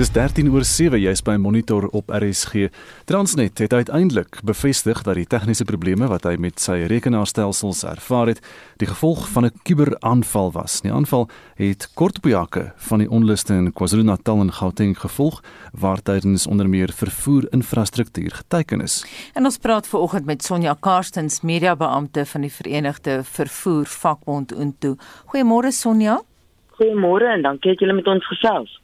Dis 13 oor 7 jy's by Monitor op RSG. Transnet het uiteindelik bevestig dat die tegniese probleme wat hy met sy rekenaarstelsels ervaar het, die gevolg van 'n kuberaanval was. Die aanval het kort op jake van die onluste in KwaZulu-Natal en Gauteng gevolg waar tydens onder meer vervoer-infrastruktuur geteken is. En ons praat veraloggend met Sonja Karstens, mediabeampte van die Verenigde Vervoer Vakbond Unto. Goeiemôre Sonja. Goeiemôre en dankie dat julle met ons gesels.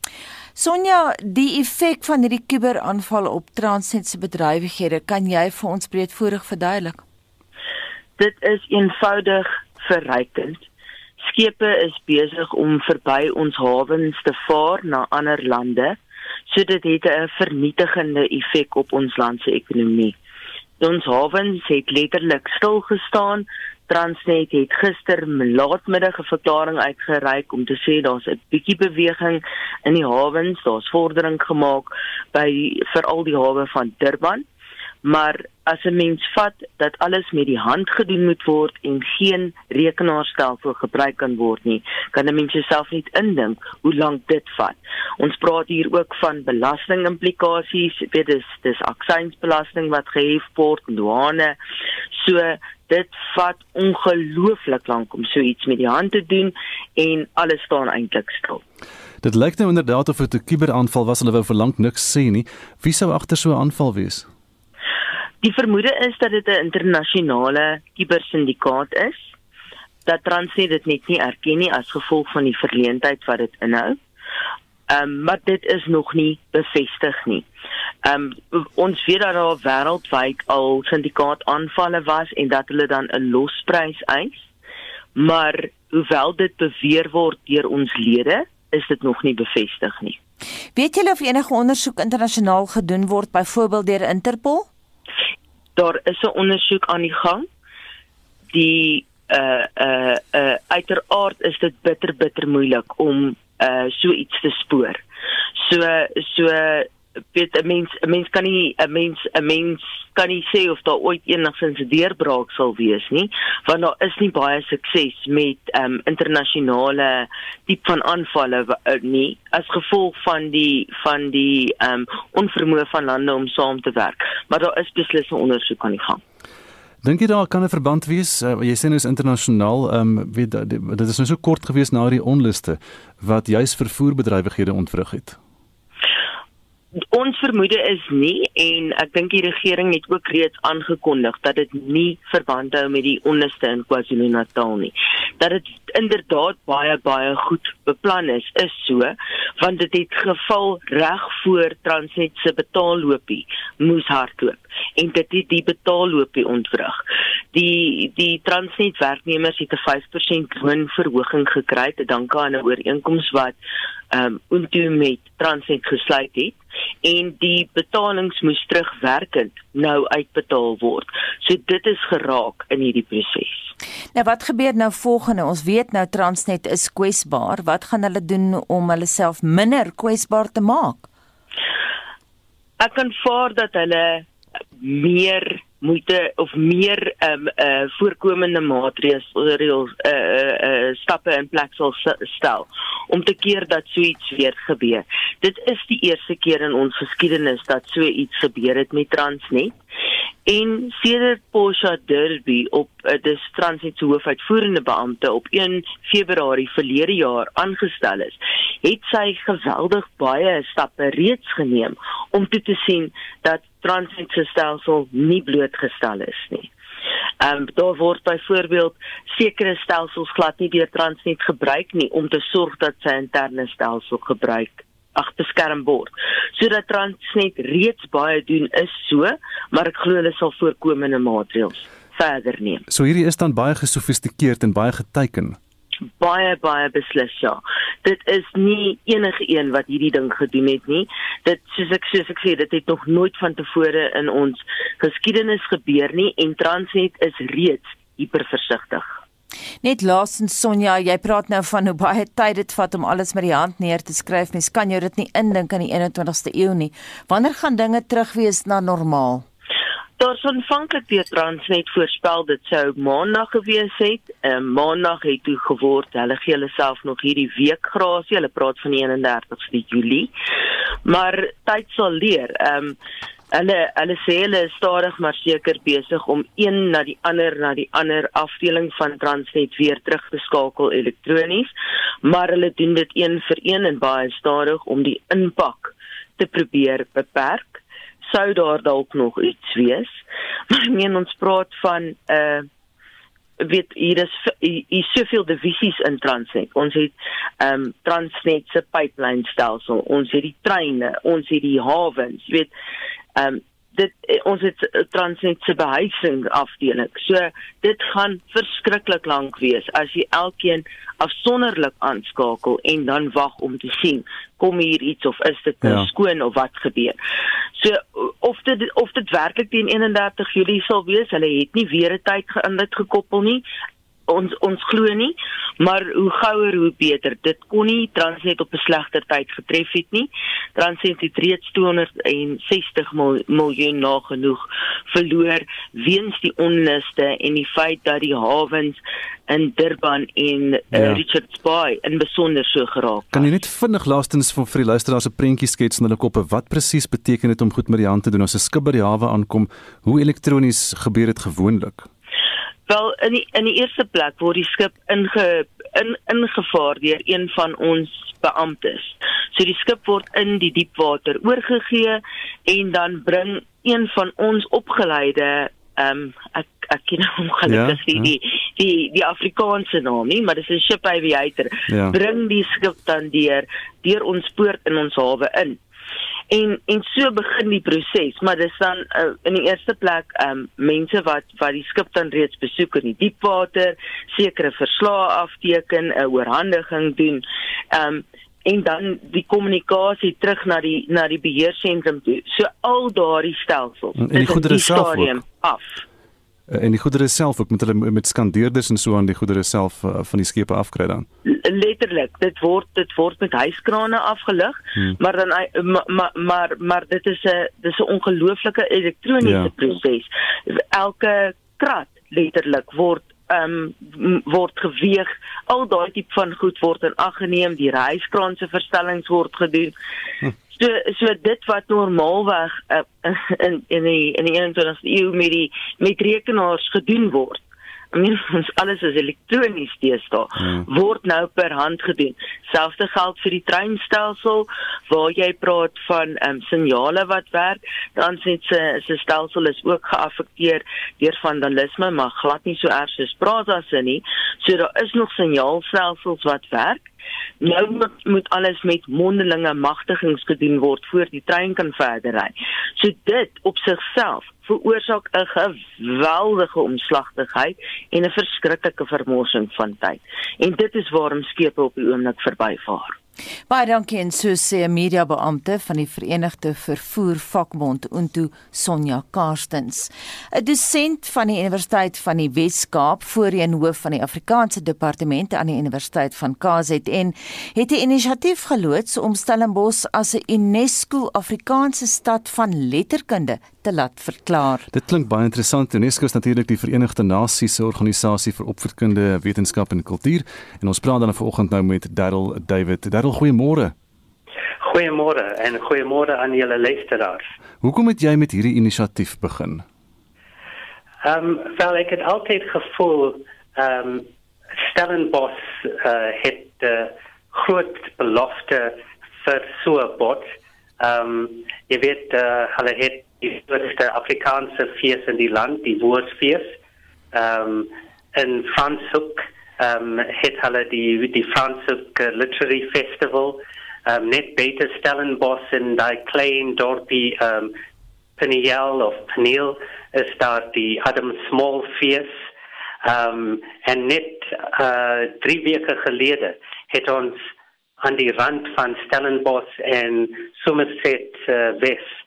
Sonja, die effek van hierdie kuberaanval op Transnet se bedrywighede, kan jy vir ons breedvoerig verduidelik? Dit is eenvoudig verrykend. Skepe is besig om verby ons hawens te vaar na ander lande, so dit het 'n vernietigende effek op ons land se ekonomie. Ons hawens het letterlik stil gestaan Transnet het gister laatmiddag 'n verklaring uitgereik om te sê daar's 'n bietjie beweging in die hawens, daar's vordering gemaak by veral die hawe van Durban. Maar as 'n mens vat dat alles met die hand gedoen moet word en geen rekenaarstelsel gebruik kan word nie, kan 'n mens jouself net indink hoe lank dit vat. Ons praat hier ook van belastingimplikasies, weet dis dis aksiesbelasting wat gehef word, douane. So dit vat ongelooflik lank om so iets met die hand te doen en alles staan eintlik stil. Dit lyk nou inderdaad of dit 'n kuberaanval was en hulle wou vir lank niks sê nie. Wie sou agter so 'n aanval wees? Die vermoede is dat dit 'n internasionale kubersindikaat is. Dat Transnet dit net nie erken nie as gevolg van die verleentheid wat dit inhou. Ehm um, maar dit is nog nie bevestig nie. Ehm um, ons weet dat daar wêreldwyd al syndikaat aanvalle was en dat hulle dan 'n losprys eis. Maar hoewel dit beweer word deur ons lede, is dit nog nie bevestig nie. Weet julle of enige ondersoek internasionaal gedoen word byvoorbeeld deur Interpol? Daar is 'n ondersoek aan die gang. Die uh uh uh uiteraard is dit bitter bitter moeilik om uh so iets te spoor. So so weet 'n mens 'n mens kan nie 'n mens 'n mens kan nie sê of daar ooit enigsins 'n deurbraak sal wees nie want daar is nie baie sukses met ehm um, internasionale tipe van aanvalle uh, nie as gevolg van die van die ehm um, onvermoë van lande om saam te werk. Maar daar is beslis 'n ondersoek aan die gang. Dink jy daar kan 'n verband wees? Uh, jy sê nou is internasionaal, ehm um, weet dit is nou so kort gewees na die onluste wat juis vervoerbedrywighede ontwrig het ons vermoede is nie en ek dink die regering het ook reeds aangekondig dat dit nie verband hou met die onderste in KwaZulu-Natal nie. Dat dit inderdaad baie baie goed beplan is, is so want dit het geval reg voor Transnet se betaalloopie moes hardloop en dit het die betaalloopie ontwrig. Die die Transnet werknemers het 'n 5% loonverhoging gekry te danke aan 'n ooreenkoms wat ehm um, Untu met Transnet gesluit het en die betalings moes terugwerkend nou uitbetaal word. So dit is geraak in hierdie proses. Nou wat gebeur nou volgende? Ons weet nou Transnet is kwesbaar. Wat gaan hulle doen om hulle self minder kwesbaar te maak? Ek kan voor dat hulle meer moeite of meer ehm um, uh voorkomende maatreëls reëls uh, uh uh stappe in plek sal stel om te keer dat so iets weer gebeur. Dit is die eerste keer in ons geskiedenis dat so iets gebeur het met Transnet. En sedert Porsche Derby op uh, dis Transnet se hoofuitvoerende beampte op 1 Februarie verlede jaar aangestel is, het sy geweldig baie stappe reeds geneem om toe te sien dat Transnet se stelsel nie blootgestel is nie. Ehm um, daar word byvoorbeeld sekere stelsels glad nie deur Transnet gebruik nie om te sorg dat sy interne stelsel gebruik ag beskerm word. Sodat Transnet reeds baie doen is so, maar ek glo hulle sal voorkomende maatreëls verder neem. So hierdie is dan baie gesofistikeerd en baie geteken baie baie beslis ja. Dit is nie enige een wat hierdie ding gedoen het nie. Dit soos ek soos ek sê, dit het nog nooit van tevore in ons geskiedenis gebeur nie en Transnet is reeds hiperversigtig. Net laasens Sonja, jy praat nou van hoe baie tyd dit vat om alles met die hand neer te skryf. Mens kan jou dit nie indink in die 21ste eeu nie. Wanneer gaan dinge terugwees na normaal? Daar's aanvanklik deur Transnet voorspel dit sou maandag gewees het. Ehm maandag het toe geword. Hulle gee hulle self nog hierdie week grasie. Hulle praat van die 31ste Julie. Maar tyd sal leer. Ehm um, hulle hulle sê hulle is stadig maar seker besig om een na die ander na die ander afdeling van Transnet weer terug te skakel elektronies. Maar hulle doen dit een vir een en baie stadig om die impak te probeer beperk sou daar dalk nog iets wees. Maar ek meen ons praat van 'n uh, weet hier is hier is soveel divisies in Transnet. Ons het ehm um, Transnet se pipeline stelsel, ons het die treine, ons het die hawens, weet ehm um, dit eh, ons het eh, Transnet se behuising afdeling. So dit gaan verskriklik lank wees as jy elkeen afsonderlik aanskakel en dan wag om te sien kom hier iets of is dit nou ja. skoon of wat gebeur. So of dit of dit werklik teen 31 Julie sal wees, hulle het nie weer 'n tyd gein dit gekoppel nie ons ons glo nie maar hoe gouer hoe beter. Dit kon nie Transnet op 'n slegter tyd getref het nie. Transnet het reeds 260 miljoen nagenoeg verloor weens die onluste en die feit dat die hawens in Durban en uh, ja. Richards Bay in besonder so geraak kan jy net vinnig laastens vir vir die luisteraars 'n prentjie skets in hulle koppe. Wat presies beteken dit om goed met die hand te doen? As 'n skip by die hawe aankom hoe elektronies gebeur dit gewoonlik Wel in die, in die eerste plek word die skip inge in ingevaar deur een van ons beamptes. So die skip word in die diep water oorgegee en dan bring een van ons opgeleide ehm um, ek ek ken hom gelukkig ja, ja. die die die Afrikaanse naam nie, maar dis 'n ship aviator. Ja. Bring die skip dan deur deur ons poort in ons hawe in en en so begin die proses maar dis dan uh, in die eerste plek um, mense wat wat die skip dan reeds besoek in die diepwater sekere verslae afteken 'n oorhandiging doen um, en dan die kommunikasie terug na die na die beheersentrum toe. So al daardie stelsels en die goedere self af. Eh, en die goedere self ook met hulle met skandeerders en so aan die goedere self uh, van die skepe afkry dan. Letterlik, dit word dit word met hyskrane afgelig, hmm. maar dan maar maar maar, maar dit is 'n dis 'n ongelooflike elektroniese ja. proses. Elke krat letterlik word ehm um, word geweeg. Al daai tipe van goed word in ag geneem, die hyskraan se verstellings word gedoen. Hm. So so dit wat normaalweg uh, in in die in die 21ste eeu met die met rekenaars gedoen word. I mean, ons alles is elektronies deesdae hmm. word nou per hand gedoen. Selfde geld vir die treinstelsel waar jy praat van um, signale wat werk, dan sê se se stelsel is ook geaffekteer deur vandalisme, maar glad nie so erg soos Prasa se nie. So daar is nog signaalstelsels wat werk. Nou moet, moet alles met mondelinge magtigings gedoen word voor die trein kan verder ry. So dit op sigself veroorsaak 'n geweldige omslagtigheid en 'n verskriklike vermorsing van tyd. En dit is waarom skepe op die oomblik verbyvaar. Baie dankie en so sê 'n mediabeampte van die Verenigde Vervoer Vakbond Unto Sonja Karstens. 'n Dosent van die Universiteit van die Wes-Kaap, voorheen hoof van die Afrikaanse Departement aan die Universiteit van KZN, het 'n inisiatief geloods om Stellenbosch as 'n UNESCO Afrikaanse stad van letterkunde te laat verklaar. Dit klink baie interessant. UNESCO is natuurlik die Verenigde Nasies se organisasie vir opvoedkunde, wetenskap en kultuur. En ons praat dan vanoggend nou met Darryl David. Darryl, goeiemôre. Goeiemôre en goeiemôre aan julle luisteraars. Hoekom het jy met hierdie inisiatief begin? Ehm, um, wel ek het altyd gevoel ehm um, Stellenbosch uh, het uh, groot belofte vir so 'n bot. Ehm um, jy weet uh, hulle het die grootste Afrikaanse fees in die land, die Woordfees. Ehm um, in Franshoek ehm um, het hulle die die Franshoek Literary Festival ehm um, net beter Stellenbosch in daai klein dorpie ehm um, Peniel of Peniel is daar die Adam Small Fees. Ehm um, en net uh, drie weke gelede het ons aan die rand van Stellenbosch en Somerset uh, West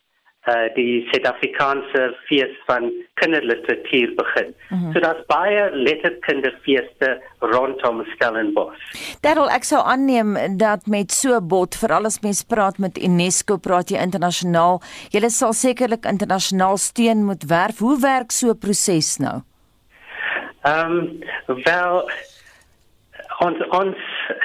uh die Suid-Afrikaanse fees van kinderliteratuur begin. Mm -hmm. So daar's baie letterkinderfeeste rondom Stellenbosch. Daarom ek sou aanneem dat met so bot veral as mens praat met UNESCO praat jy internasionaal. Jy sal sekerlik internasionaal steun moet werf. Hoe werk so 'n proses nou? Ehm um, wel ons ons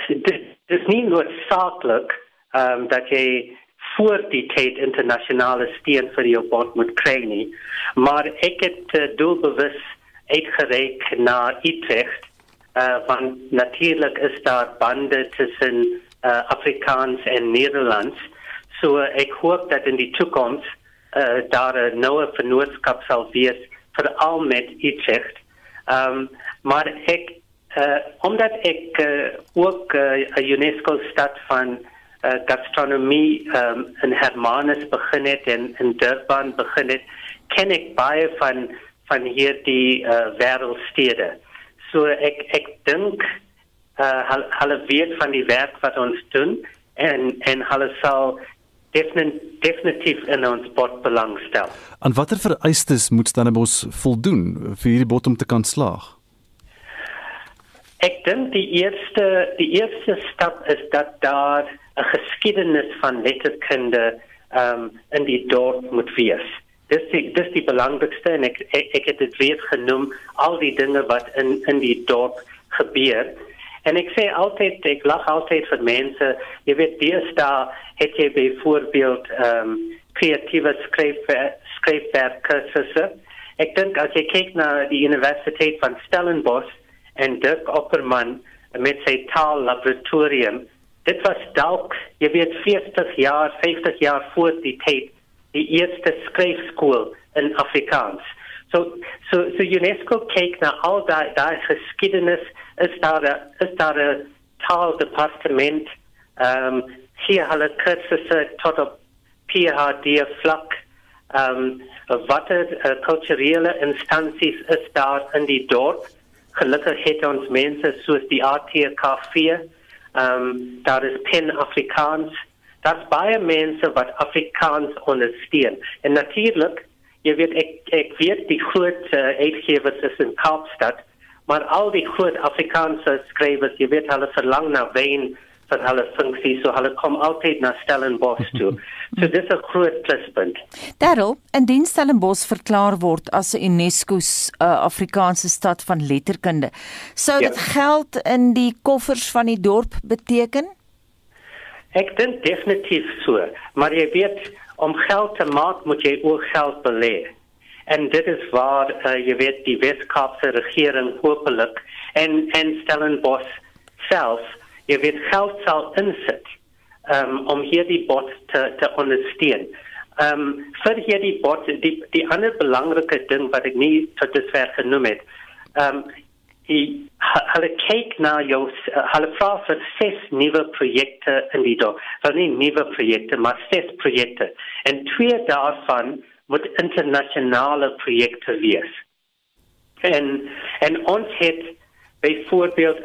dit is nie noodsaaklik ehm um, dat jy voor die tyd internasionale steun vir jou bot moet kry nie. Maar ek het uh, doelbewus uitgereik na Utrecht. Uh, want natuurlik is daar bande tussen uh, Afrikaans en Nederlands. So uh, ek hoop dat in die toekoms uh, daar 'n nuwe vennootskap sal wees veral met Utrecht. Um, maar ek uh, omdat ek uh, ook 'n uh, UNESCO stad van uh, gastronomie um, in Hermanus begin het en in Durban begin het, ken ek baie van van hierdie uh, wêreldstede. So ek ek dink uh, hulle weet van die werk wat ons doen en en hulle sal definitief in ons bot belangstel. En watter vereistes moet Stellenbosch voldoen vir hierdie bot om te kan slaag? Ek dink die eerste die eerste stap is dat daar 'n geskiedenis van letterkunde um, in die dorp moet wees. Dis die, dis die belangrikste en ek ek, ek het dit weer genoem al die dinge wat in in die dorp gebeur. En ek sê altyd ek lag altyd vir mense, jy weet dis daar het jy byvoorbeeld um, kreatiewe skryfwerk skryfwerk kursusse. Ek dink as jy kyk na die Universiteit van Stellenbosch en Dirk Opperman met sy tallaboratorium dit was dalk jy weet 40 jaar 50 jaar voor die tyd die eerste skryfskool in Afrikaans. So so so UNESCO kyk na al daai daai geskiedenis is daar a, is daar 'n taaldepartement ehm um, hier hulle kursusse tot op PhD vlak. Ehm um, watter uh, kulturele instansies is daar in die dorp. Gelukkig het ons mense soos die ATKV Ehm um, daar is pen Afrikaans. Daar's baie mense wat Afrikaans ondersteun. En natuurlik, jy weet ek ek weet die groot uh, uitgewers is in Kaapstad, maar al die groot Afrikaanse skrywers, jy weet hulle verlang na wyn vir hulle funksie so hulle kom altyd na Stellenbosch toe. So dis 'n groot pluspunt. Daarom, indien Stellenbosch verklaar word as 'n UNESCO se uh, Afrikaanse stad van letterkunde, sou dit ja. geld in die koffers van die dorp beteken? Ek dink definitief so, maar jy weet om geld te maak moet jy ook geld belê. En dit is waar uh, jy weet die Weskaapse regering hopelik en en Stellenbosch self jy weet geld sal insit um, om hierdie bot te te ondersteun. Ehm um, vir hierdie bot die die ander belangrike ding wat ek nie tot dusver genoem het. Ehm um, die hulle kyk na jou hulle vra vir ses nuwe projekte in die dorp. Wel nie nuwe projekte, maar ses projekte. En twee daarvan moet internasionale projekte wees. En en ons het byvoorbeeld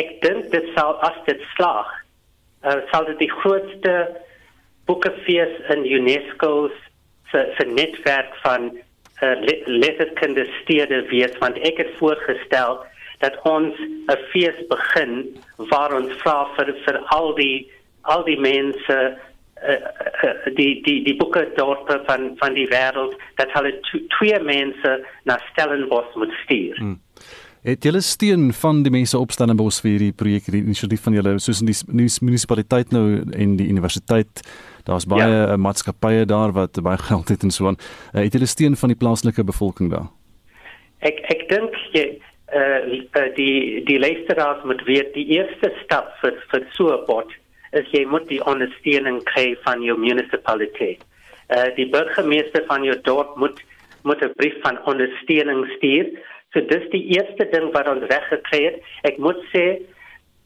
ek dink dit sal as dit slaag uh, sal dit die grootste boekefees in UNESCO se se netwerk van uh, letterkunde wees want ek het voorgestel dat ons 'n fees begin waar ons vra vir vir al die al die mense uh, uh, die die die boeke dorpe van van die wêreld dat hulle twee mense na Stellenbosch moet stuur. Hmm. Het julle steun van die mense op Stellenbosch vir hierdie projek, die inisiatief van julle soos in die munisipaliteit nou en die universiteit? Daar's baie ja. Eh, maatskappye daar wat baie geld het en so aan. Uh, het julle steun van die plaaslike bevolking daar? Ek ek dink jy uh die die luisteraars moet weet die eerste stap vir vir so 'n bot is jy moet die ondersteuning kry van jou munisipaliteit. Uh die burgemeester van jou dorp moet moet 'n brief van ondersteuning stuur So dis die eerste ding wat ons weggekry het. Ek moet sê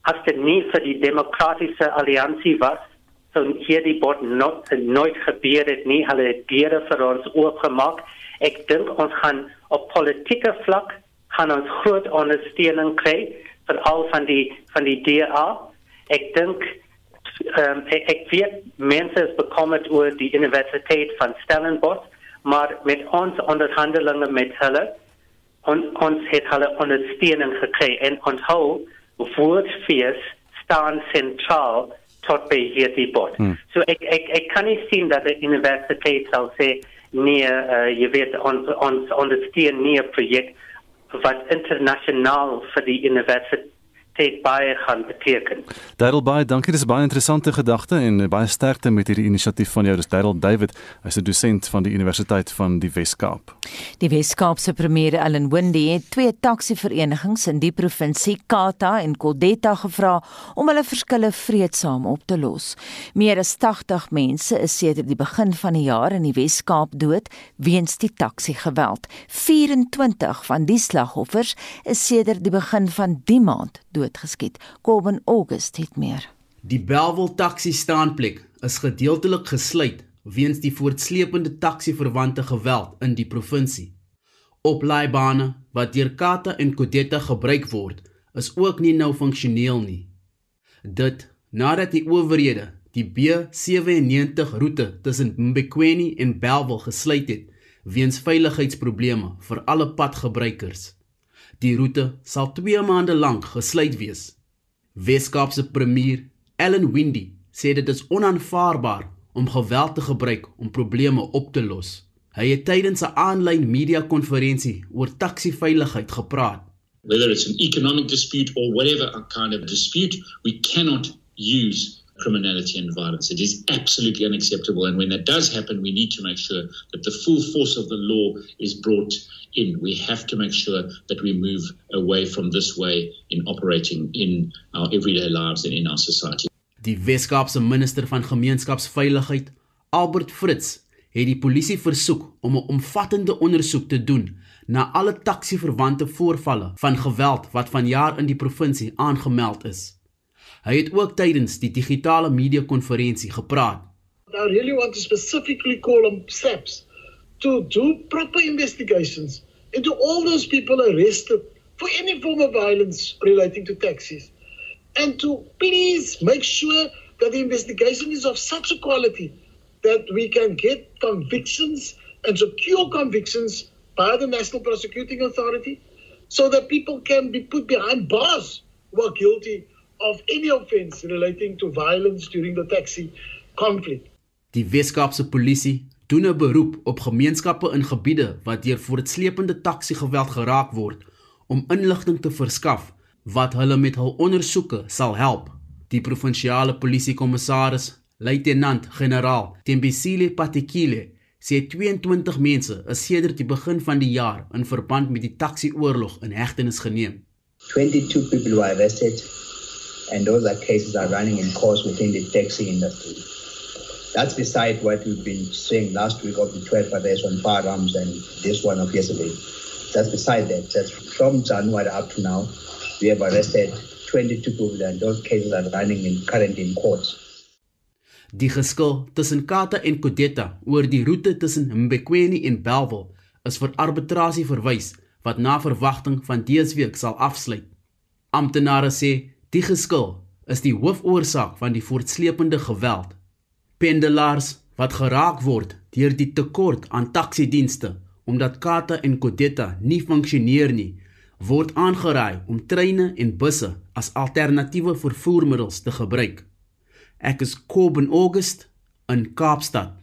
as dit nie vir die demokratiese alliansie was, sou hierdie bot not, nooit gebeur het nie. Hulle het deure vir ons oopgemaak. Ek dink ons gaan op politieke vlak gaan ons groot ondersteuning kry vir al van die van die DA. Ek dink um, ek, ek weet mense is bekommerd oor die universiteit van Stellenbosch, maar met ons onderhandelinge met hulle on, ons het hulle ondersteuning gekry en onthou woordfees staan sentraal tot by hierdie bod. Hmm. So ek ek ek kan nie sien dat die universiteit sal sê nee, uh, jy weet ons ons ondersteun nie 'n projek wat internasionaal vir die universiteit steeds baie gaan beteken. Daryl baie dankie, dis 'n baie interessante gedagte en baie sterkte met hierdie inisiatief van jou. Dis Daryl David, hy's 'n dosent van die Universiteit van die Wes-Kaap. Die Wes-Kaap se premier Ellen Wendy het twee taksi-verenigings in die provinsie Kata en Kodeta gevra om hulle verskille vreedsaam op te los. Meer as 80 mense is sedert die begin van die jaar in die Wes-Kaap dood weens die taksi-geweld. 24 van die slagoffers is sedert die begin van die maand doodgeskiet. Corbin August het meer. Die Belwel taxi staanplek is gedeeltelik gesluit weens die voortsleepende taxi-verwante geweld in die provinsie. Oplaaibane wat deur Kata en Kodeta gebruik word, is ook nie nou funksioneel nie. Dit nadat die owerhede die B97 roete tussen Mbekweni en Belwel gesluit het weens veiligheidsprobleme vir alle padgebruikers. Die roete sal 2 maande lank gesluit wees. Weskaapse premier, Ellen Windy, sê dit is onaanvaarbaar om geweld te gebruik om probleme op te los. Hy het tydens 'n aanlyn media-konferensie oor taxi-veiligheid gepraat. Whether it's an economic dispute or whatever kind of dispute, we cannot use criminality and violence. It is absolutely unacceptable. And when that does happen, we need to make sure that the full force of the law is brought in. We have to make sure that we move away from this way in operating in our everyday lives and in our society. Die Weskaapse minister van gemeenskapsveiligheid, Albert Fritz, het die polisie versoek om 'n omvattende ondersoek te doen na alle taxi-verwante voorvalle van geweld wat vanjaar in die provinsie aangemeld is. Hy het ook tydens die digitale media konferensie gepraat. I really want to specifically call on SAPS to do proper investigations into all those people arrested for any form of violence relating to taxis and to please make sure that the investigation is of such a quality that we can get convictions and secure convictions by the National Prosecuting Authority so that people can be put behind bars who are guilty of any offence relating to violence during the taxi conflict. Die Weskaapse polisie doen 'n beroep op gemeenskappe in gebiede wat deur voortsleepende taxi geweld geraak word om inligting te verskaf wat hulle met hul ondersoeke sal help. Die provinsiale polisiekommissaris, luitenant-generaal Tembisile Patekile, sê 22 mense is sedert die begin van die jaar in verband met die taxi-oorlog in hegtenis geneem. 22 people were arrested and those are cases are running in course within the taxi industry. That's beside what we've been saying last week of the 12 arrests on firearms and this one of yesterday. That's beside that. Just from January up to now, we have arrested 22 people and those cases are running in currently in courts. Die geskil tussen Kata en Kodeta oor die roete tussen Mbekweni en Belwel is vir arbitrasie verwys wat na verwagting van dese week sal afsluit. Amptenare sê Die geskil is die hoofoorsaak van die voortsleepende geweld. Pendelaars wat geraak word deur die tekort aan taksiedienste omdat Kata en Kodeta nie funksioneer nie, word aangeraai om treine en busse as alternatiewe vervoermiddels te gebruik. Ek is Coben August in Kaapstad.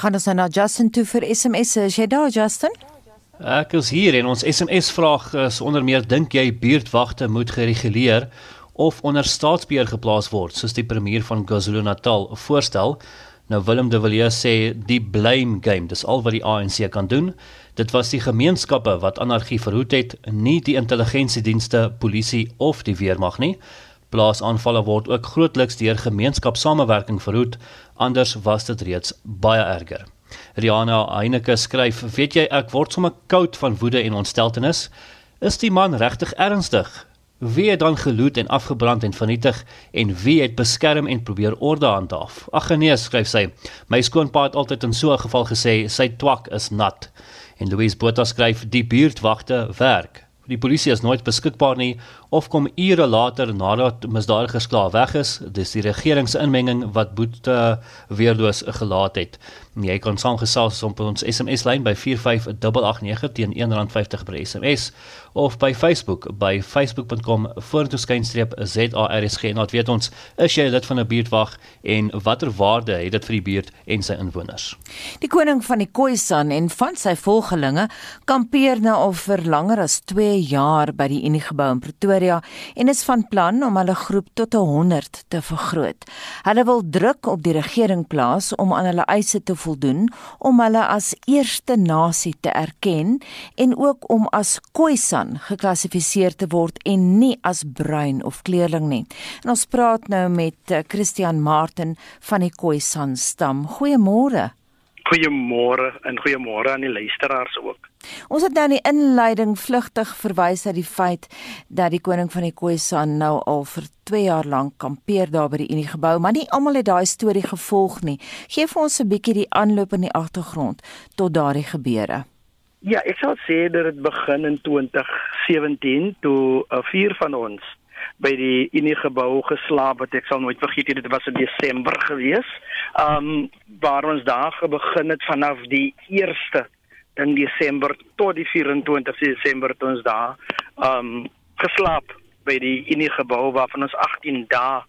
Gaan ons nou na Justin toe vir SMS. Is jy daar Justin? Ek is hier en ons SMS vraag is onder meer dink jy buurtwagte moet gereguleer of onder staatsbeheer geplaas word soos die premier van KwaZulu-Natal voorstel? Nou Willem de Villiers sê die blame game, dis al wat die ANC kan doen. Dit was die gemeenskappe wat anargie verhoed het, nie die intelligensiedienste, polisie of die weermag nie. Plaasaanvalle word ook grootliks deur gemeenskapsamewerking verhoed, anders was dit reeds baie erger. Riana Heineke skryf: "Weet jy, ek word sommer koud van woede en ontsteltenis. Is die man regtig ernstig? Wie het dan geloot en afgebrand en vernietig en wie het beskerm en probeer orde handhaaf?" Ag nee, skryf sy. "My skoonpa het altyd in so 'n geval gesê, sy twak is nat." En Louise Botha skryf: "Die buurtwagte werk." Die polisie is nooit beskikbaar nie of kom ure later nadat misdadigers klaar weg is. Dis die regering se inmenging wat boete weerloos gelaat het. Jy kan saamgesels op ons SMS-lyn by 45889 teen R1.50 per SMS of by Facebook by facebook.com vorentoeskynstreep ZARSG. Nou weet ons, is jy lid van 'n buurtwag en watter waarde het dit vir die buurt en sy inwoners? Die koning van die Khoisan en van sy volgelinge kampeer nou al vir langer as 2 jaar by die Uniegebou in Pretoria en is van plan om hulle groep tot 100 te vergroot. Hulle wil druk op die regering plaas om aan hulle eise te voldoen om hulle as eerste nasie te erken en ook om as Khoisan geklassifiseer te word en nie as bruin of kleurling nie. En ons praat nou met eh, Christian Martin van die Khoisan stam. Goeiemôre. Goeiemôre en goeiemôre aan die luisteraars ook. Ons het nou in die inleiding vlugtig verwys na die feit dat die koning van die Khoisan nou al vir 2 jaar lank kampeer daar by die Unie gebou, maar nie almal het daai storie gevolg nie. Geef vir ons 'n bietjie die aanloop in die agtergrond tot daardie gebeure. Ja, ek sal sê dat dit begin in 2017 toe 'n uh, vier van ons by die Unie gebou geslaap het. Ek sal nooit vergeet dit was in Desember gewees. Um waar ons daar begin het vanaf die 1ste in Desember tot die 24 Desember toe ons daar um geslaap by die Unie gebou waarvan ons 18 dae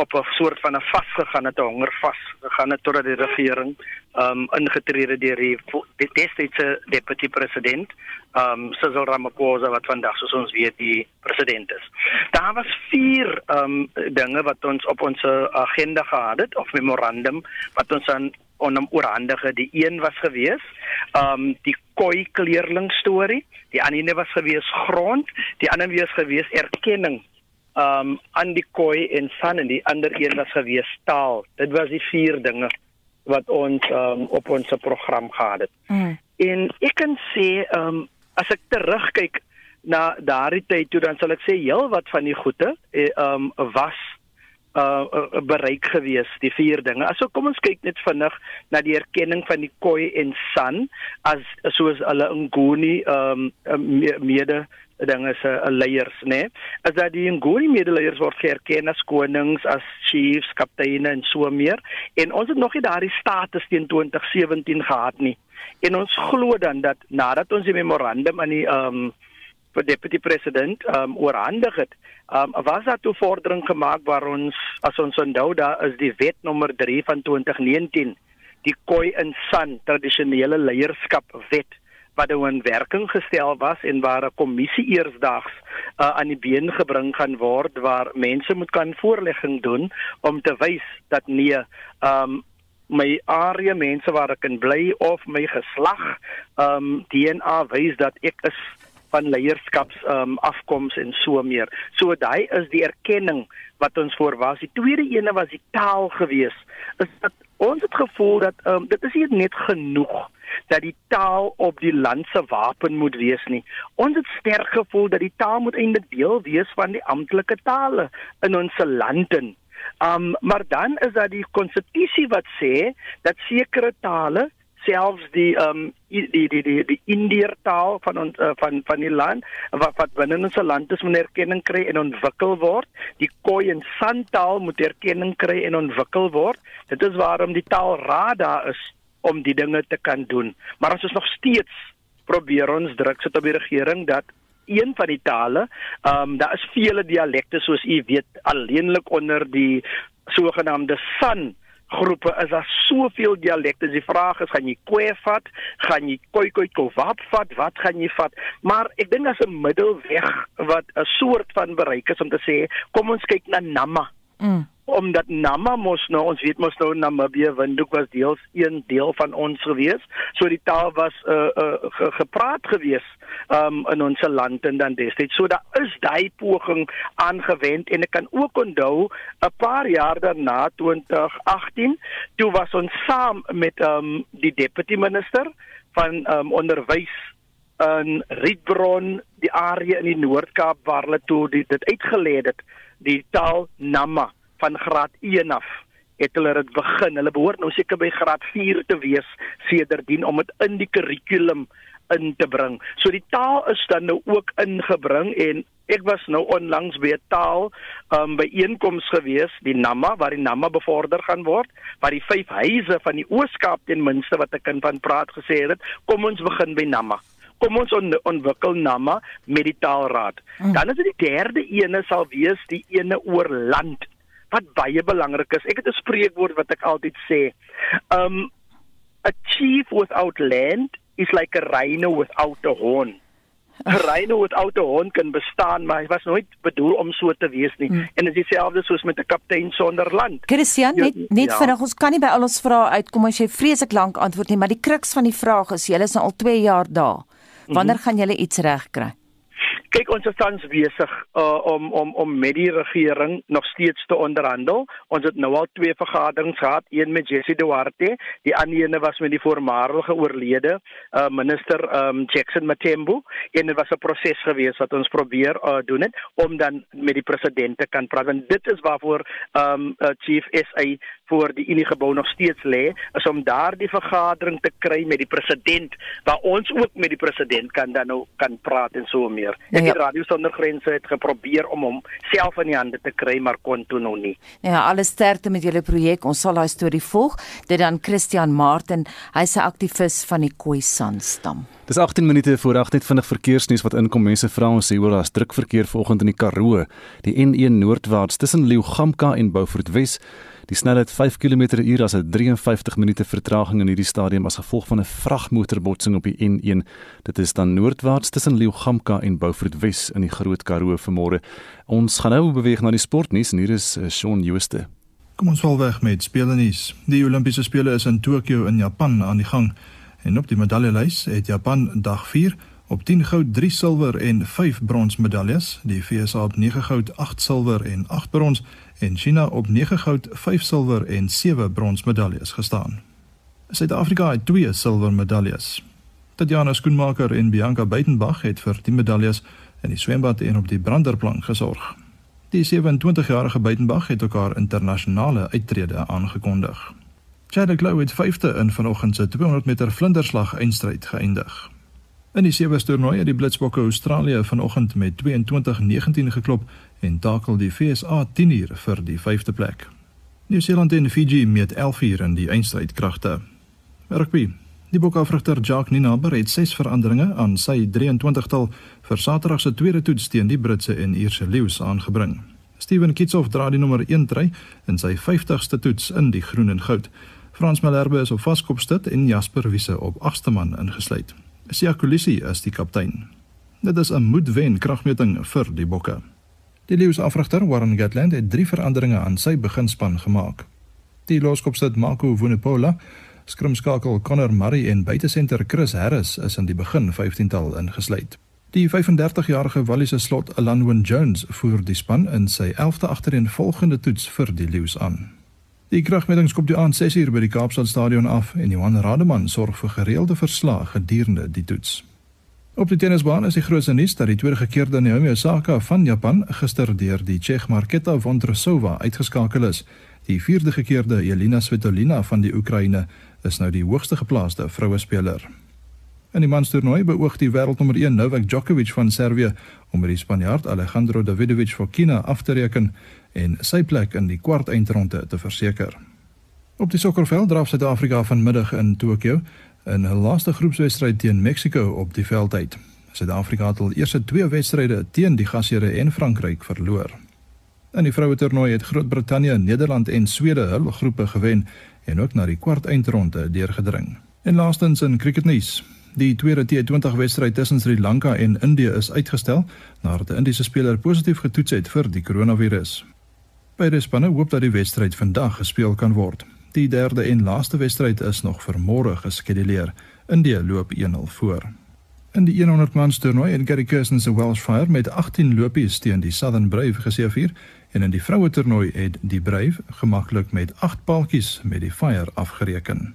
op 'n soort van 'n vasgegaan het, 'n hongervas gegaan het totdat die regering um ingetree het deur die, die destydse deputy president um Cyril Ramaphosa wat vandag soos ons weet die president is. Daar was vier um dinge wat ons op ons agenda gehad het of memorandum wat ons aan onom oorhandige. Die een was gewees um die koi kleerling storie, die ander een was gewees grond, die ander een was gewees erkenning um koi en san en die ander een was gewees taal. Dit was die vier dinge wat ons um op ons program gehad het. Mm. En ek kan sê um as ek terugkyk na daardie tyd toe dan sal ek sê heel wat van die goede eh, um was uh, uh bereik gewees die vier dinge. Aso kom ons kyk net vinnig na die erkenning van die Khoi en San as soos hulle Nguni um mede dinge se uh, leiers nê. Nee? As dat die Nguni medeleiers word erken as konings, as chiefs, kapteine en so meer en ons het nog nie daardie status teen 2017 gehad nie. En ons glo dan dat nadat ons die memorandum aan die um vir deputy president um oorhandig het, um was daar toe vordering gemaak waar ons as ons onthou daar is die wet nommer 3 van 2019, die Khoi in San tradisionele leierskap wet wat nou in werking gestel was en waar 'n kommissie eersdaags uh, aan die been gebring gaan word waar mense moet kan voorlegging doen om te wys dat nee um my area mense waar ek kan bly of my geslag um DNA wys dat ek is van leierskaps um afkoms en so meer. So daai is die erkenning wat ons voor was. Die tweede ene was die taal gewees. Is dat ons het gevoel dat um dit is nie net genoeg dat die taal op die land se wapen moet wees nie. Ons het sterk gevoel dat die taal moet eintlik deel wees van die amptelike tale in ons lande. Um maar dan is daar die konstitusie wat sê dat sekere tale selfs die um, die die die die, die Indiër taal van ons uh, van van die land wat wat binne ons land is moet erkenning kry en ontwikkel word. Die Khoi en San taal moet erkenning kry en ontwikkel word. Dit is waarom die taalraad daar is om die dinge te kan doen. Maar ons is nog steeds probeer ons druk sit op die regering dat een van die tale, ehm um, daar is vele dialekte soos u weet alleenlik onder die sogenaamde San groepe is daar soveel dialekte. Die vraag is gaan jy kwe vat, gaan jy kowap vat, wat gaan jy vat? Maar ek dink daar's 'n middelweg wat 'n soort van bereik is om te sê, kom ons kyk na Nama. Mm omdat Nama mos nou ons weet mos nou Namibië Windhoek was deels een deel van ons gewees. So die taal was uh, uh ge, gepraat gewees um in ons land en dan destyds. So daar is daai poging aangewend en ek kan ook onthou 'n paar jaar daarna 2018 toe was ons saam met um die deputy minister van um onderwys in Rietbron die area in die Noord-Kaap waar hulle toe dit uitgelê het die taal Nama van graad 1 af het hulle dit begin. Hulle behoort nou seker by graad 4 te wees sedertdien om dit in die kurrikulum in te bring. So die taal is dan nou ook ingebring en ek was nou onlangs by 'n taal um, by einkoms gewees, die Nama waar die Nama bevorder gaan word, waar die vyf huise van die Ooskaap ten minste wat ek kan van praat gesê het, kom ons begin by Nama kom ons on, ontwikkel nama met die taalraad. Mm. Dan is dit die derde ene sal wees die ene oor land wat baie belangrik is. Ek het 'n spreekwoord wat ek altyd sê. Um a chief without land is like a rhino without a horn. 'n Rhino without a horn kan bestaan, maar hy was nooit bedoel om so te wees nie. Hmm. En dit is dieselfde soos met 'n kaptein sonder land. Christian, net net ja. vinnig, ons kan nie by al ons vrae uitkom as jy vreeslik lank antwoord nie, maar die kruks van die vraag is, julle is nou al 2 jaar daar. Wanneer -hmm. gaan julle iets regkry? Kyk ons is tans besig uh, om om om met die regering nog steeds te onderhandel. Ons het nou al twee vergaderings gehad, een met Jessie Duarte, die ander ene was met die voormalige oorlede uh, minister um, Jackson Matembu en dit was 'n proses gewees wat ons probeer uh, doen het om dan met die president te kan praat. En dit is waarvoor um, uh, Chief SA voor die Unie gebou nog steeds lê, is om daardie vergadering te kry met die president waar ons ook met die president kan dan nou kan praat en so meer. Ja, ja. Die Radio Sonder Grense het geprobeer om hom self in die hande te kry, maar kon toe nog nie. Ja, alles sterkte met julle projek. Ons sal daai storie volg. Dit dan Christian Martin, hy's 'n aktivis van die Khoisan stam. Dis 18 minute voor 8 net vinnig verkeersnuus wat inkom. Mense vra ons sê oor daar's druk verkeer vanoggend in die Karoo, die N1 noordwaarts tussen Leeugamka en Beaufort Wes. Die snelheid 5 km/h as 'n 53 minute vertraging in hierdie stadium as gevolg van 'n vragmotorbotsing op die N1. Dit is dan noordwaarts tussen Leeugamka en Beaufort Wes in die Groot Karoo vanmôre. Ons gaan nou beweeg na die sportnuus en hier is eh, Shaun Jooste. Kom ons val weg met spelenuus. Die Olimpiese spele is in Tokio in Japan aan die gang en op die medaljelys het Japan dag 4 op 10 goud, 3 silwer en 5 brons medaljes. Die VS op 9 goud, 8 silwer en 8 brons en China op 9 goud, 5 silwer en 7 brons medaljes gestaan. Suid-Afrika het 2 silwer medaljes. Tatjana Skoenmaker en Bianca Buitenbach het vir die medaljes in die swembad en op die branderplank gesorg. Die 27-jarige Buitenbach het ook haar internasionale uittrede aangekondig. Chad Lowe het 5de in vanoggend se 200 meter vlinderslag eindstryd geëindig. In die sewe toernooi het die Blitsbokke Australië vanoggend met 22-19 geklop en takel die FSA 10 uur vir die 5de plek. Nieu-Seeland en Fiji met 11 uur in die eindstryd kragte. Rugby. Die Bokke-afrigter Jacques Ninaber het ses veranderinge aan sy 23-tal vir Saterdag se tweede toets teen die Britse en Ierse leeu's aangebring. Steven Kitsoff dra die nommer 1 try in sy 50ste toets in die groen en goud. Frans Malherbe is op vaskopstit en Jasper Wiese op agste man ingesluit. Sia Kolisi is die kaptein. Dit is 'n moedwen kragmeting vir die Bokke. Die leeuafrigter Warren Gatland het drie veranderinge aan sy beginspan gemaak. Die loskopstit Marco Vunepola, skrimskakel Connor Murray en buitesenter Chris Harris is in die begin 15tal ingesluit. Die 35-jarige Walliese slot Alanwin Jones voer die span in sy 11de agtereenvolgende toets vir die leeu's aan. Die kragmetings kom toe aan 6uur by die Kaapstad Stadion af en Johan Rademan sorg vir gereelde verslae gedurende die toets. Op die tennisbaan is die grootste nuus dat die tweede gekeerde Naomi Osaka van Japan gister deur die Tsjech Marketa Vondrousova uitgeskakel is. Die vierde gekeerde Jelena Svitolina van die Oekraïne is nou die hoogste geplaaste vroue speler. In die manstoernooi beoog die wêreldnommer 1 Novak Djokovic van Servië om met die Spanjaard Alejandro Davidovich van China af te reken en sy plek in die kwart eindronde te verseker. Op die sokkerveld draf Suid-Afrika vanmiddag in Tokio in hul laaste groepswedstryd teen Mexiko op die veld uit. Suid-Afrika het al eerste twee wedstryde teen die gasheere en Frankryk verloor. In die vroue toernooi het Groot-Brittanje, Nederland en Swede hul groepe gewen en ook na die kwart eindronde deurgedring. En laastens in cricketnuus. Die tweede T20 wedstryd tussen Sri Lanka en Indië is uitgestel nadat 'n Indiese speler positief getoets het vir die koronavirus. Beide spanne hoop dat die wedstryd vandag gespeel kan word. Die derde en laaste wedstryd is nog vir môre geskeduleer. India loop 1-0 voor. In die 100 mans toernooi het Gary Kirsten se Welsh Fire met 18 lopies teen die Southern Brave geseëvier en in die vroue toernooi het die Brave gemaklik met 8 paaltjies met die Fire afgereken.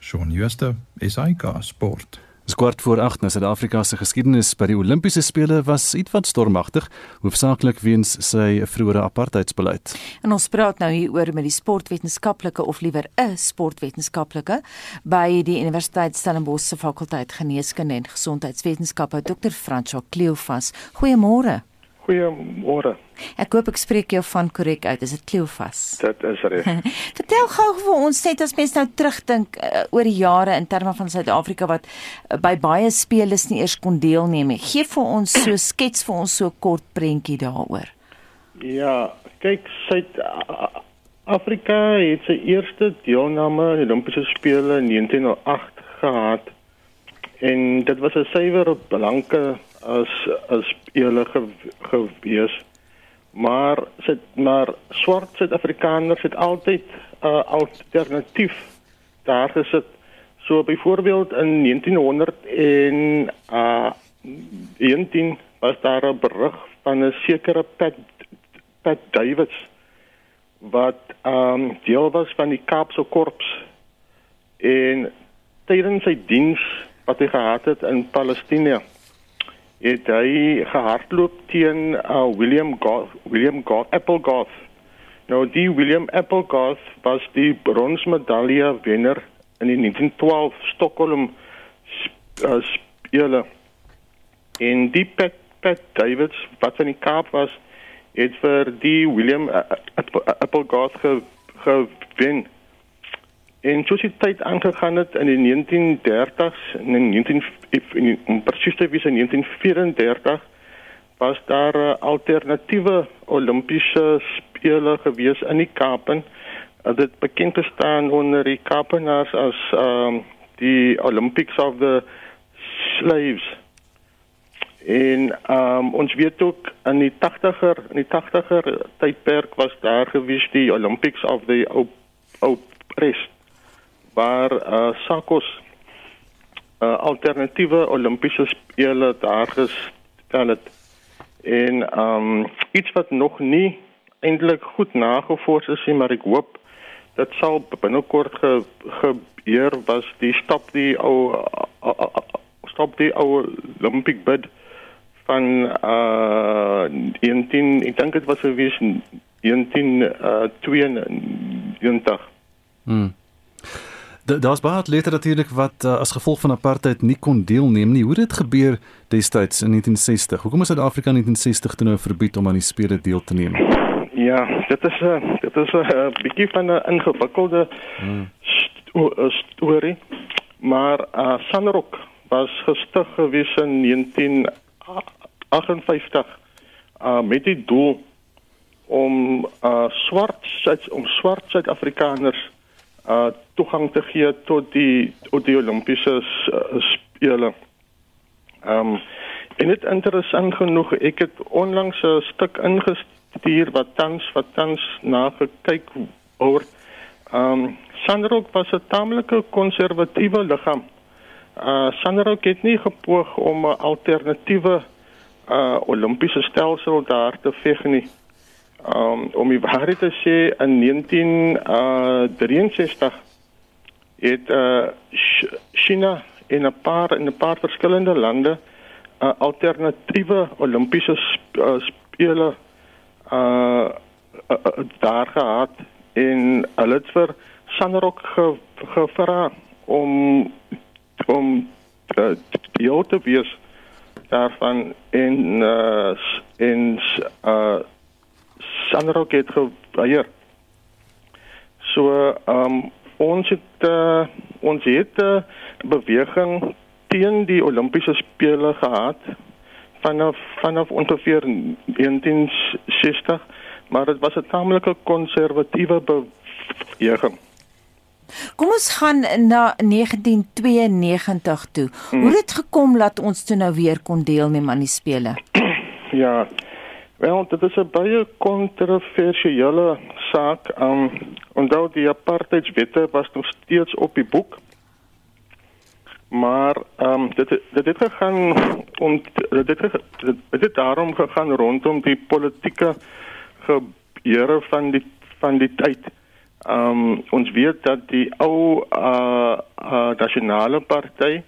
Shaun Schuster, SAK Sport. Dis kwart voor 8 na Suid-Afrika se geskiedenis by die Olimpiese spele was ietwat stormagtig, hoofsaaklik weens sy vroeëre apartheidsbeleid. En ons praat nou hier oor met die sportwetenskaplike of liewer 'n sportwetenskaplike by die Universiteit Stellenbosch se fakulteit geneeskunde en gesondheidswetenskappe, Dr. Francois Kleofas. Goeiemôre. Goeiemôre. Ek hoop ek spreek jou van korrek uit. Is dit Kleofas? Dit is reg. Vertel gou vir ons net as mens nou terugdink uh, oor die jare in terme van Suid-Afrika wat uh, by baie spele nie eers kon deelneem nie. Geef vir ons so skets vir ons so kort prentjie daaroor. Ja, kyk Suid-Afrika het sy eerste deelname aan die Olimpiese spele in 1908 gehad. En dit was 'n suiwer blanke as as eerlik gewees. Maar sit maar swart Suid-Afrikaners het altyd 'n uh, alternatief daar gesit. So byvoorbeeld in 1900 en uh 19 was daar 'n berig van 'n sekere Pat Pat Davids wat um deel was van die Kaapse korps en tydens sy diens wat hy gehad het in Palestina het hy gehardloop teen uh, William Goth, William Goth, Applegarth. Nou die William Applegarth was die bronsmedalje wenner in die 1912 Stockholm uh, spele. En die Pat, Pat Davids wat van die Kaap was, het vir die William uh, Applegarth gewen. En soos die tyd aangegaan het in die 1930s en in 19 om presies te wees in 1934 was daar 'n uh, alternatiewe Olimpiese spele gewees in die Kaap en uh, dit bekend gestaan onder die Kaapenaars as um, die Olympics of the Slaves. En um, ons weet ook in die 80er in die 80er tydperk was daar gewees die Olympics of the Oppressed waar uh, Sakos uh, alternatiewe Olimpiese spele daar gestel het. En um iets wat nog nie eintlik goed nagevors is nie, maar ek hoop dit sal binnekort ge, gebeur was die stap die ou uh, uh, uh, stop die ou Olympic bid van uh 19 ek dink dit was gewees 19 uh 22. Hmm. Daar's baie atlete natuurlik wat uh, as gevolg van apartheid nie kon deelneem nie. Hoe het dit gebeur destyds in 1960? Hoekom is Suid-Afrika in 1960 toe nou verbied om aan die spele deel te neem? Ja, dit is 'n uh, dit is 'n uh, bietjie van 'n ingewikkelde hmm. storie. Maar uh, Sanrok was gestig gewees in 1958 uh, met die doel om uh, swart om swart Suid-Afrikaners uh toegang te gee tot die tot die Olimpiese uh, spele. Ehm um, en dit interessant genoeg, ek het onlangs 'n stuk ingestuur wat tans wat tans na gekyk word. Ehm um, Sandrock was 'n tamelike konservatiewe liggaam. Uh Sandrock het nie gepoog om 'n alternatiewe uh Olimpiese stelsel daar te veg nie um, om die waarheid te sê in 1963 uh, het uh, China in 'n paar in 'n paar verskillende lande uh, alternatiewe Olimpiese sp uh, spele uh, uh, uh, daar gehad in hulle het vir Sanrok ge, gevra om om uh, deel te wees daarvan in uh, in uh, Sanrock het geweier. So, ehm um, ons het uh, ons het 'n uh, beweging teen die Olimpiese spele gehad vanaf vanaf ongeveer 1960, maar dit was 'n tamelike konservatiewe beweging. Kom ons gaan na 1992 toe. Hmm. Hoe het dit gekom dat ons toe nou weer kon deelneem aan die spele? Ja, Wel, dit is 'n baie kontroversiële saak. Um onthou die apartheidswette was nog steeds op die boek. Maar um dit dit het gegaan om dit het, dit het daarom gegaan rondom die politieke gebeure van die van die tyd. Um ons weet dat die ou uh, uh nasionale party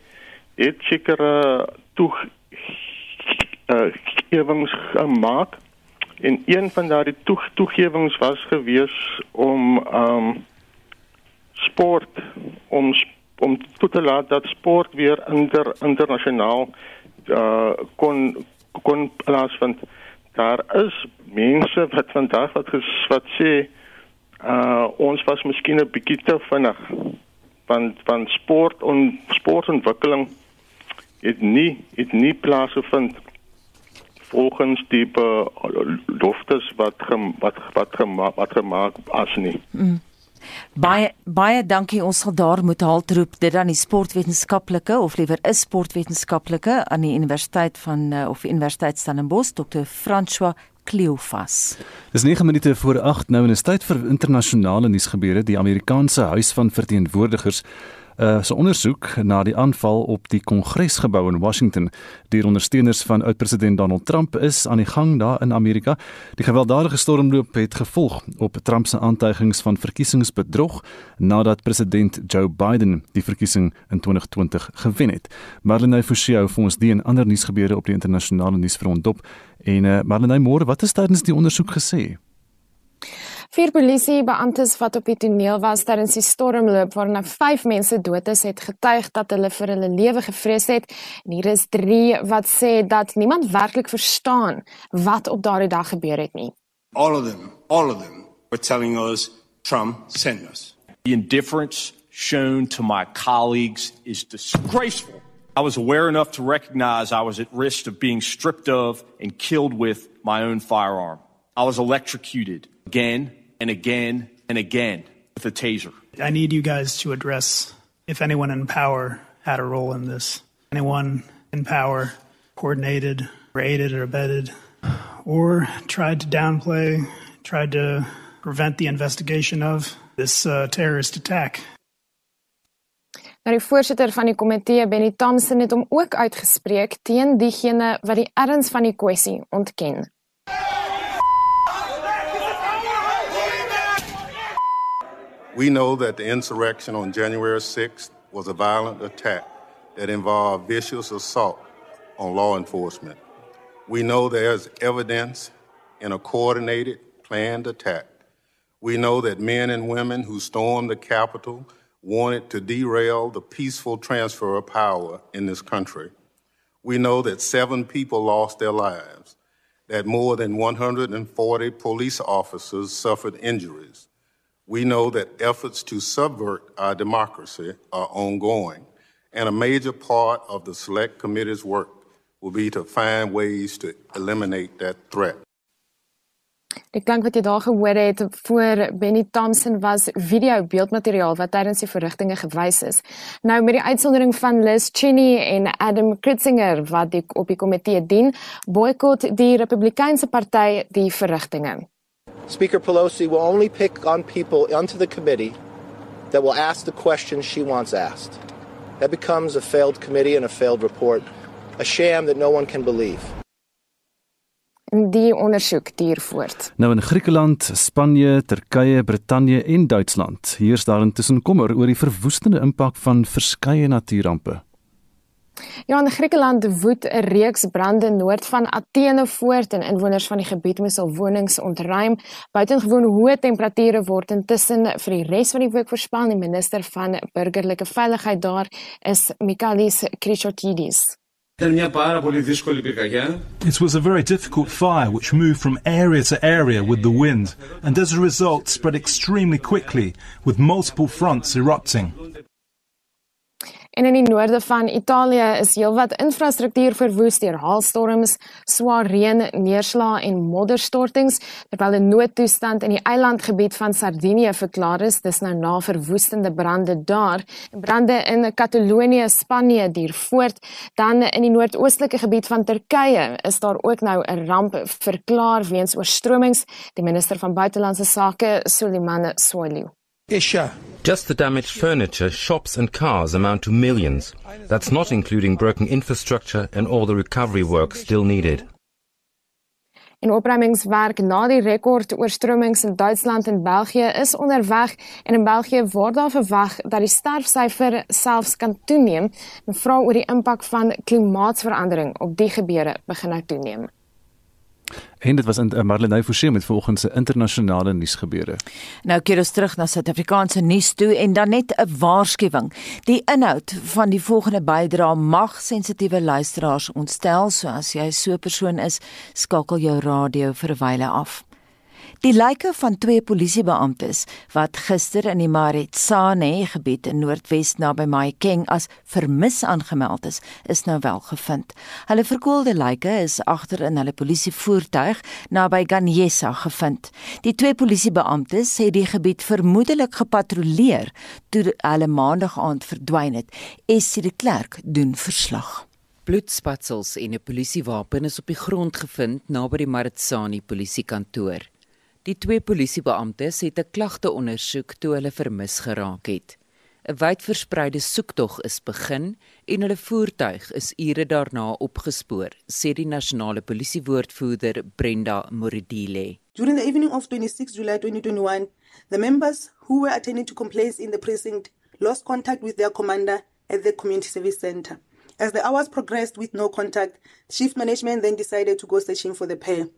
het sekere toe uh, toegewings gemaak en een van daardie toe, toegewings was gewees om um sport om om toe te laat dat sport weer inter, internasionaal uh, kon kon plaasvind. Daar is mense wat vandag wat ges, wat sê uh ons was miskien 'n bietjie te vinnig van van sport en sportontwikkeling het nie het nie plaasgevind volgens die beloftes wat gem, wat wat gemaak wat gemaak as nie. Mm. Baie baie dankie ons sal daar moet haltroep dit dan die sportwetenskaplike of liewer is sportwetenskaplike aan die Universiteit van uh, of Universiteit Stellenbosch Dr. François Kleofas. Dis 9 minute voor 8 nou en is tyd vir internasionale nuusgebeure. Die Amerikaanse Huis van Verteenwoordigers uh, se ondersoek na die aanval op die Kongresgebou in Washington deur ondersteuners van oud-president Donald Trump is aan die gang daar in Amerika. Die gewelddadige stormloop het gevolg op Trump se aantuigings van verkiesingsbedrog nadat president Joe Biden die verkiesing in 2020 gewen het. Marlene Forsie vir ons die en ander nuusgebeure op die internasionale nuusfront dop. En uh, Marlene, môre, wat is tydens die ondersoek gesê? Vier polisiebeamptes wat op die toneel was tydens die stormloop waarna 5 mense dood is, het getuig dat hulle vir hulle lewe gevrees het. En hier is 3 wat sê dat niemand werklik verstaan wat op daardie dag gebeur het nie. All of them, all of them were telling us Trump sent us. The indifference shown to my colleagues is disgraceful. I was aware enough to recognize I was at risk of being stripped of and killed with my own firearm. I was electrocuted again and again and again with a taser. I need you guys to address if anyone in power had a role in this. Anyone in power coordinated or aided or abetted or tried to downplay, tried to prevent the investigation of this uh, terrorist attack. Nou die voorsitter van die komitee, Benny Thompson, het hom ook uitgespreek teen diegene wat die erns van die kwessie ontken. We know that the insurrection on January 6th was a violent attack that involved vicious assault on law enforcement. We know there's evidence in a coordinated, planned attack. We know that men and women who stormed the Capitol wanted to derail the peaceful transfer of power in this country. We know that seven people lost their lives, that more than 140 police officers suffered injuries, we know that efforts to subvert our democracy are ongoing, and a major part of the Select Committee's work will be to find ways to eliminate that threat. Die klank wat jy daar gehoor het voor Benny Thompson was video beeldmateriaal wat tydens die verrigtinge gewys is. Nou met die uitsondering van Liz Cheney en Adam Kritzinger wat die, op die komitee dien, boikot die Republikeinse party die verrigtinge. Speaker Pelosi will only pick on people onto the committee that will ask the questions she wants asked. That becomes a failed committee and a failed report, a sham that no one can believe. Die ondersoek duur voort. Nou in Griekeland, Spanje, Turkye, Brittanje en Duitsland, hier is daar intussen kommer oor die verwoestende impak van verskeie natuurampe. Ja, in Griekeland woed 'n reeks brande noord van Athene voort en inwoners van die gebied moes al wonings ontruim. Buitengewoon hoë temperature word intussen vir die res van die week voorspel. Die minister van burgerlike veiligheid daar is Mikalis Krichotidis. It was a very difficult fire which moved from area to area with the wind and as a result spread extremely quickly with multiple fronts erupting. En in die noorde van Italië is heelwat infrastruktuur verwoes deur haalstorms, swaar reën, neerslae en modderstortings, terwyl 'n noodtoestand in die eilandgebied van Sardinië verklaar is, dis nou na verwoestende brande daar. Brande in Katalonië, Spanje duur voort. Dan in die noordoostelike gebied van Turkye is daar ook nou 'n ramp verklaar weens oorstromings, die minister van buitelandse sake, Suleiman Soylu. Isha. Just the damaged furniture, shops, and cars amount to millions. That's not including broken infrastructure and all the recovery work still needed. En opruimingswerk na die rekord oorstromings in Duitsland en België is onderweg en in België word daar verwag dat die sterfsyfer selfs kan toeneem en vra oor die impak van klimaatsverandering op die gebeure begin nou toeneem. En dit was in uh, Marlenae Forsie met volgens se internasionale nuusgebeure. Nou keer ons terug na Suid-Afrikaanse nuus toe en dan net 'n waarskuwing. Die inhoud van die volgende bydrae mag sensitiewe luisteraars ontstel, so as jy so 'n persoon is, skakel jou radio vir 'n wyle af. Die lyke van twee polisiebeamptes wat gister in die Maritsane gebied in Noordwes naby Mahikeng as vermis aangemeld is, is nou wel gevind. Hulle verkoelde lyke is agter in hulle polisievoertuig naby Ganyesa gevind. Die twee polisiebeamptes het die gebied vermoedelik gepatrolleer toe hulle maandag aand verdwyn het. Essie de Klerk doen verslag. Bloedspatsels en 'n polisiewapen is op die grond gevind naby die Maritsane polisiekantoor. Die twee polisiebeamptes het 'n klagte ondersoek toe hulle vermis geraak het. 'n Wydverspreide soektog is begin en hulle voertuig is ure daarna opgespoor, sê die nasionale polisiewoordvoerder Brenda Moridile. During the evening of 26 July 2021, the members who were attending to complaints in the precinct lost contact with their commander at the community service center. As the hours progressed with no contact, shift management then decided to go searching for the pair.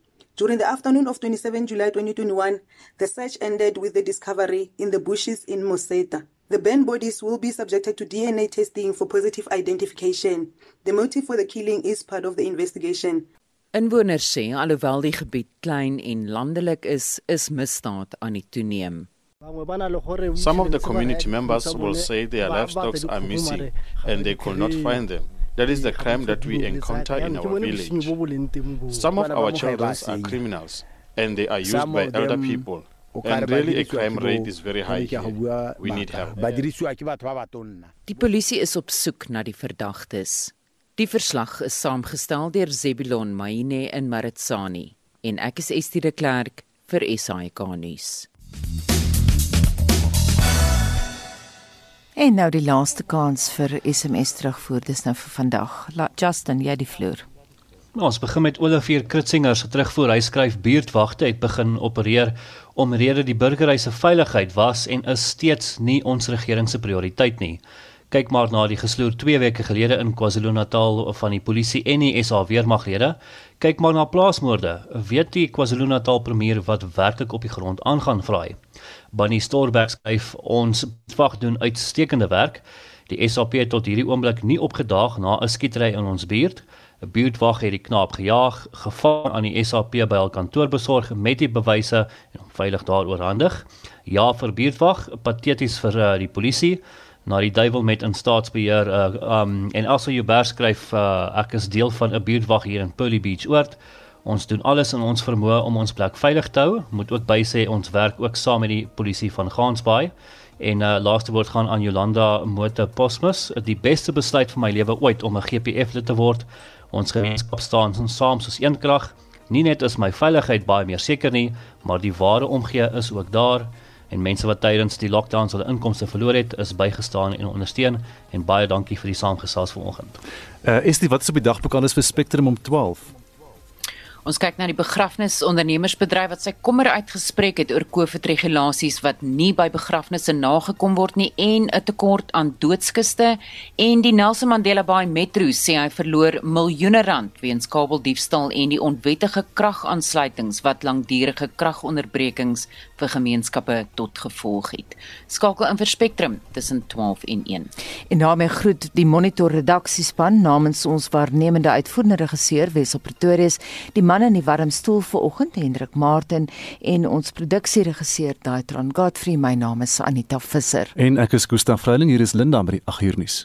During the afternoon of 27 July 2021, the search ended with the discovery in the bushes in Moseta. The burned bodies will be subjected to DNA testing for positive identification. The motive for the killing is part of the investigation. Inwoners sê alhoewel die gebied klein en landelik is, is misdaad aan die toeneem. Some of the community members will say their livestock are missing and they could not find them. That is the crime that we encounter in our village. Some of our children are criminals and they are used by elder people. And really a crime rate is very high here. We need help. Die polisie is op soek na die verdagtes. Die verslag is saamgestel deur Zebulon Maine in Maritsani en ek is Estie de Klerk vir SAK nuus. En nou die laaste kans vir SMS terugvoer dis nou vir vandag. La Justin, jy die vloer. Nou, ons begin met Olivier Kritzinger se terugvoer. Hy skryf buurtwagte het begin opereer omrede die burgerry se veiligheid was en is steeds nie ons regering se prioriteit nie. Kyk maar na die gesloer 2 weke gelede in KwaZulu-Natal van die polisie en die SA weermaglede. Kyk maar na plaasmoorde. Weet die KwaZulu-Natal premier wat werklik op die grond aangaan vra hy. Bunny Storberg skryf ons wag doen uitstekende werk. Die SAP het tot hierdie oomblik nie opgedaag na 'n skietery in ons buurt. 'n Buurtwag het die knaap gejaag, gevang aan die SAP by hul kantoor besorg met die bewyse en hom veilig daar oorhandig. Ja vir buurtwag, pateties vir uh, die polisie na die duiwel met in staatsbeheer uh, um en also Joubert skryf uh, ek is deel van 'n buurtwag hier in Pearly Beach oord. Ons doen alles in ons vermoë om ons plek veilig te hou. Moet ook bysê ons werk ook saam met die polisie van Gansbaai. En uh laaste woord gaan aan Jolanda Moto Posmus. Die beste besluit van my lewe ooit om 'n GPF lid te word. Ons gemeenskap staan ons saam soos een krag. Nie net is my veiligheid baie meer seker nie, maar die ware omgee is ook daar en mense wat tydens die lockdowns hulle inkomste verloor het, is bygestaan en ondersteun en baie dankie vir die saamgesels vanoggend. Uh is dit wat is op die dag bekend is vir Spectrum om 12? Ons kyk na die begrafnisondernemersbedryf wat sy kommer uitgespreek het oor COVID regulasies wat nie by begrafnisse nagekom word nie en 'n tekort aan doodskiste en die Nelson Mandela Bay Metro sê hy verloor miljoene rand weens kabeldiefstal en die onwettige kragaansluitings wat langdurige kragonderbrekings vir gemeenskappe tot gevolg het. Skakel in vir Spectrum tussen 12 en 1. En daarmee groet die Monitor redaksiespan namens ons waarnemende uitvoerende regisseur Wessel Pretorius. Die man in die warm stoel vanoggend Hendrik Martin en ons produksieregisseur Daitron Godfrey. My naam is Anita Visser. En ek is Gustaf Vreiling. Hier is Linda by die 8 uur nuus